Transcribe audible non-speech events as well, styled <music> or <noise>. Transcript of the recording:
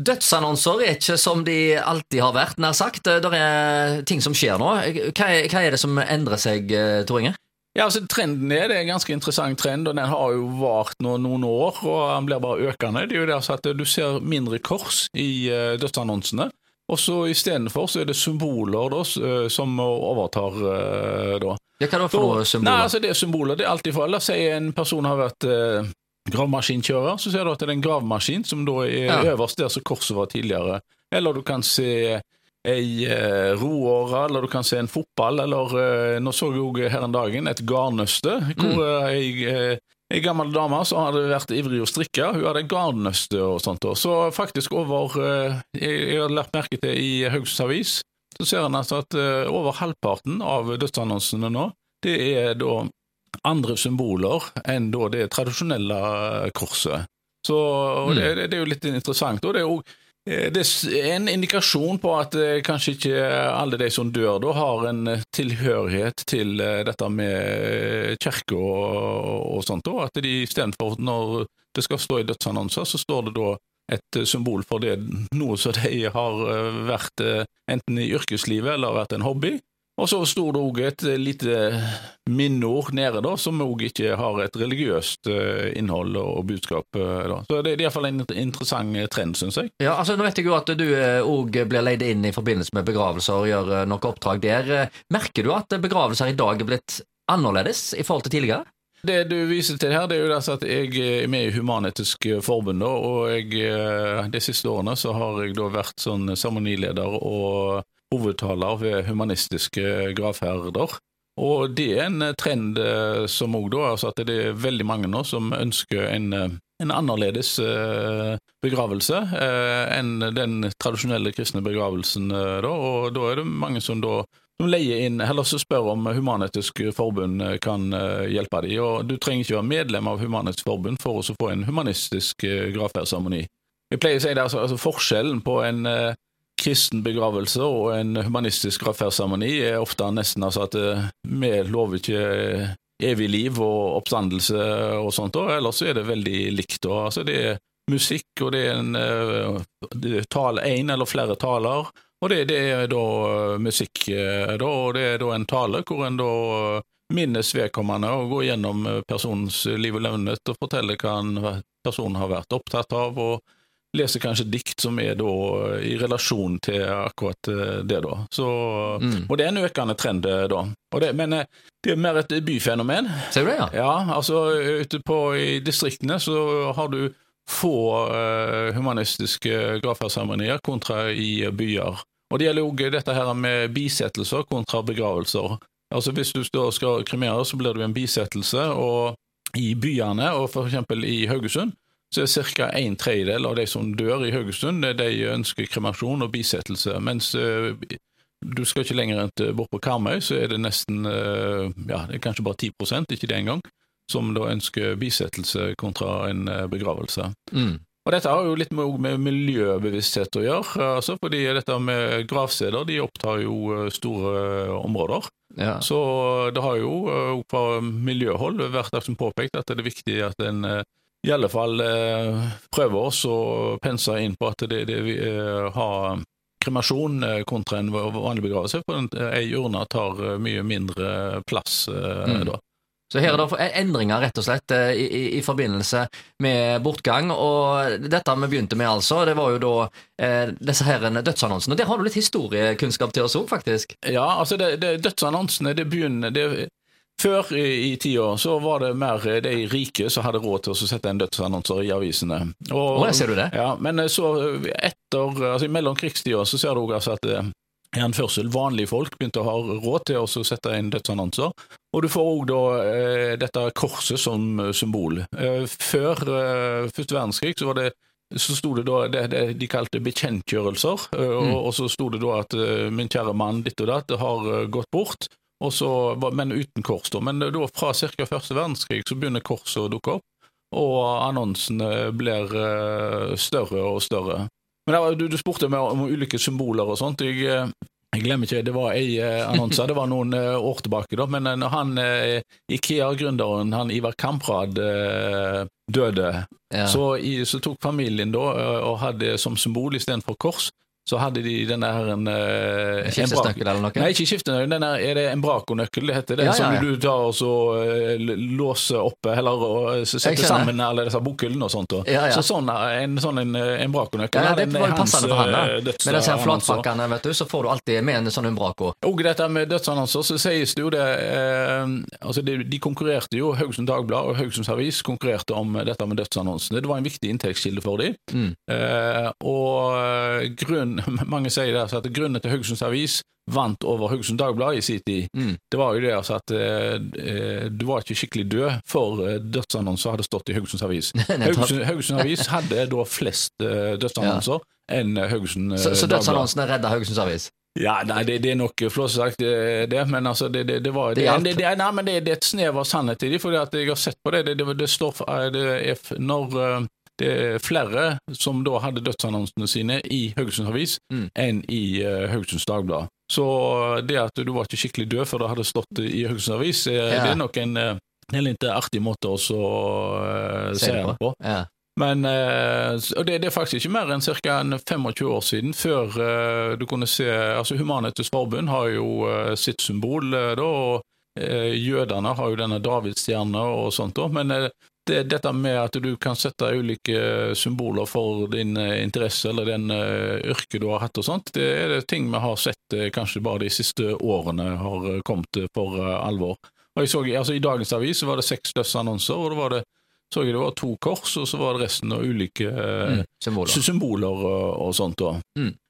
Dødsannonser er ikke som de alltid har vært, nær sagt. Det er ting som skjer nå. Hva er, hva er det som endrer seg, eh, Tor Inge? Ja, altså Trenden er det er en ganske interessant trend, og den har jo vart nå noen år. og Den blir bare økende. Det er jo det altså at Du ser mindre kors i uh, dødsannonsene. Og så Istedenfor så er det symboler da, som overtar. Uh, da. Ja, hva da for noe symboler? Nei, altså Det er symboler. Det er alltid for, La oss si en person har vært uh, gravemaskinkjører, så ser du at det er en gravemaskin som da er ja. øverst der som korset var tidligere. Eller du kan se ei eh, roåre, eller du kan se en fotball, eller eh, Nå så jeg òg her en dagen et garnnøste, hvor mm. Eh, ei, eh, ei gammel dame som hadde vært ivrig å strikke, hun hadde garnnøste og sånt. Så faktisk over eh, Jeg har lagt merke til i Haugesunds Avis, så ser en altså at eh, over halvparten av dødsannonsene nå, det er da andre symboler enn da det tradisjonelle korset. Så og det, mm. det, er jo litt interessant. og det er jo Eh, det er en indikasjon på at eh, kanskje ikke alle de som dør da, har en eh, tilhørighet til dette med kirke og, og sånt. Da. At de istedenfor når det skal stå i dødsannonser, så står det da et symbol for det, noe som de har vært enten i yrkeslivet eller vært en hobby. Og så står det òg et lite minneord nede, da, som òg ikke har et religiøst eh, innhold og budskap. Eh, da. Så det er iallfall en interessant trend, syns jeg. Ja, altså Nå vet jeg jo at du òg eh, blir leid inn i forbindelse med begravelser og gjør noe oppdrag der. Merker du at begravelser i dag er blitt annerledes i forhold til tidligere? Det du viser til her, det er jo altså at jeg er med i Human-Etisk Forbund, og jeg, de siste årene så har jeg da vært sånn seremonileder og hovedtaler ved humanistiske gravferder. Og det er en trend eh, som òg da, altså at det er veldig mange nå som ønsker en, eh, en annerledes eh, begravelse enn den tradisjonelle kristne begravelsen. Da, og da er det mange som da som leier inn, eller så spør om Human-Etisk Forbund kan hjelpe dem. Og du trenger ikke være medlem av Human-Etisk Forbund for å få en humanistisk gravferdsseremoni. Jeg pleier å si det, altså, altså Forskjellen på en kristen begravelse og en humanistisk gravferdsseremoni er ofte nesten altså at eh, vi lover ikke eh, evig liv og oppstandelse og sånt, og ellers er det veldig likt. Og, altså, det er musikk, og det er en eh, det tale, en eller flere taler, og det, det er da musikk, da, og det er da en tale hvor en da minnes vedkommende og går gjennom personens liv og levnet og forteller hva en person har vært opptatt av. og leser kanskje dikt som er da i relasjon til akkurat eh, det, da. Så, mm. Og det er en økende trend, eh, da. Det, men eh, det er mer et byfenomen. Ser du det, ja? Ja, altså ute på i distriktene så har du få uh, humanistiske gravferdsseremonier kontra i byer. Og det gjelder òg dette her med bisettelser kontra begravelser. Altså Hvis du skal kremere, så blir det en bisettelse, og i byene, og eksempel i Haugesund, så er ca. en tredjedel av de som dør i Haugesund, de ønsker kremasjon og bisettelse. Mens uh, du skal ikke lenger enn bort på Karmøy, så er det nesten uh, ja, det er kanskje bare 10% ikke det engang, som da ønsker bisettelse kontra en uh, begravelse. Mm. Og Dette har jo litt med, med miljøbevissthet å gjøre, altså fordi dette med gravsteder de opptar jo store områder. Ja. Så det har jo fra miljøhold vært påpekt at det er viktig at en i alle fall eh, prøve oss å pense inn på at det, det vi eh, har kremasjon eh, kontra en vanlig begravelse, for ei urne tar eh, mye mindre plass eh, mm. da. Så her er det endringer rett og slett i, i, i, forbindelse med bortgang. Og dette vi begynte med, altså, det var jo da eh, disse her dødsannonsene. Der har du litt historiekunnskap til oss òg, faktisk? Ja, altså det, det, dødsannonsene det begynner det, før i, i tida så var det mer de rike som hadde råd til å sette en dødsannonser i avisene. Og, oh, ser du det? Ja, Men så etter, altså i mellomkrigstida så ser du også altså at i en førsel vanlige folk begynte å ha råd til å sette inn dødsannonser. Og du får òg da eh, dette korset som symbol. Eh, før eh, første verdenskrig så var det så sto det da det, det de kalte bekjentgjørelser, og, mm. og, så sto det da at eh, min kjære mann ditt og datt har gått bort, så, men uten kors. Da. Men da fra ca. første verdenskrig så begynner korset å dukke opp, og annonsene blir uh, større og større. Men var, du, du, spurte meg om ulike symboler og sånt. Jeg, uh, Jeg glemmer ikke, det var ei eh, annonse, det var noen eh, år tilbake, da, men eh, han eh, Ikea-gründeren, han Ivar Kamprad, eh, døde, Ja. så, så tok familien da eh, og hadde som symbol istedenfor kors, så hadde de denne her en eh, Skiftesnøkkel eller noe? Nei, ikke skiftenøkkel. Den er, er det embraco-nøkkel det heter? Den Ja, ja, ja. som du tar og så eh, låser opp, eller og, eh, så Jeg setter skjønner. sammen alle disse bokhyllene og sånt. Og. Ja, ja. Så sånn, eh, en sånn en eh, embraco-nøkkel Ja, det var jo hans, passende for han, da. eh, Med disse her dødsannonser. flatpakkene, vet du, så får du alltid med en sånn Umbraco. Og dette med dødsannonser, så sies det jo det eh, altså de, de konkurrerte jo, Haugesund Dagblad og Haugesunds Avis konkurrerte om dette med dødsannonsene. Det var en viktig inntektskilde for dem. Mm. Eh, og eh, grunn, <laughs> mange sier det, altså at grunnen til Haugesunds Avis vant over Haugesund Dagblad i sin tid, Mm. det var jo det altså at eh, eh, du var ikke skikkelig død for eh, dødsannonser hadde stått i Haugesunds Avis. <laughs> Haugesund, Haugesund Avis hadde da flest eh, dødsannonser enn eh, Haugesund eh, Så, så dødsannonsene redda Haugesunds Avis? Ja, nei, det, det er nok flåsete sagt, det, det, men altså, det, det, det var Det det, det, nei, men det, det er et snev av sannhet i det, for jeg har sett på det. Det, står for- Når det er flere som da hadde dødsannonsene sine i Haugesunds Avis Mm. enn i uh, Haugesunds Dagblad. Så det at du var ikke skikkelig død før det hadde stått i Haugesunds Avis, eh, Ja. det er nok en, uh, litt artig måte å så, eh, Se det det på. Ja. Men eh, og det, det er faktisk ikke mer enn ca. 25 år siden før eh, du kunne se altså Human-Etisk Forbund har jo eh, sitt symbol, eh, da, og eh, jødene har jo denne davidsstjerna og sånt. da, Men eh, det, dette med at du kan sette ulike symboler for din eh, interesse eller den yrke yrket du har hatt og sånt, det er det ting vi har sett eh, kanskje bare de siste årene har eh, kommet for eh, alvor. Og jeg så, altså I dagens avis var det seks dødsannonser, og det var det så jeg det var to kors, og så var det resten av ulike eh, Mm. Symboler. symboler og, og sånt. Mm.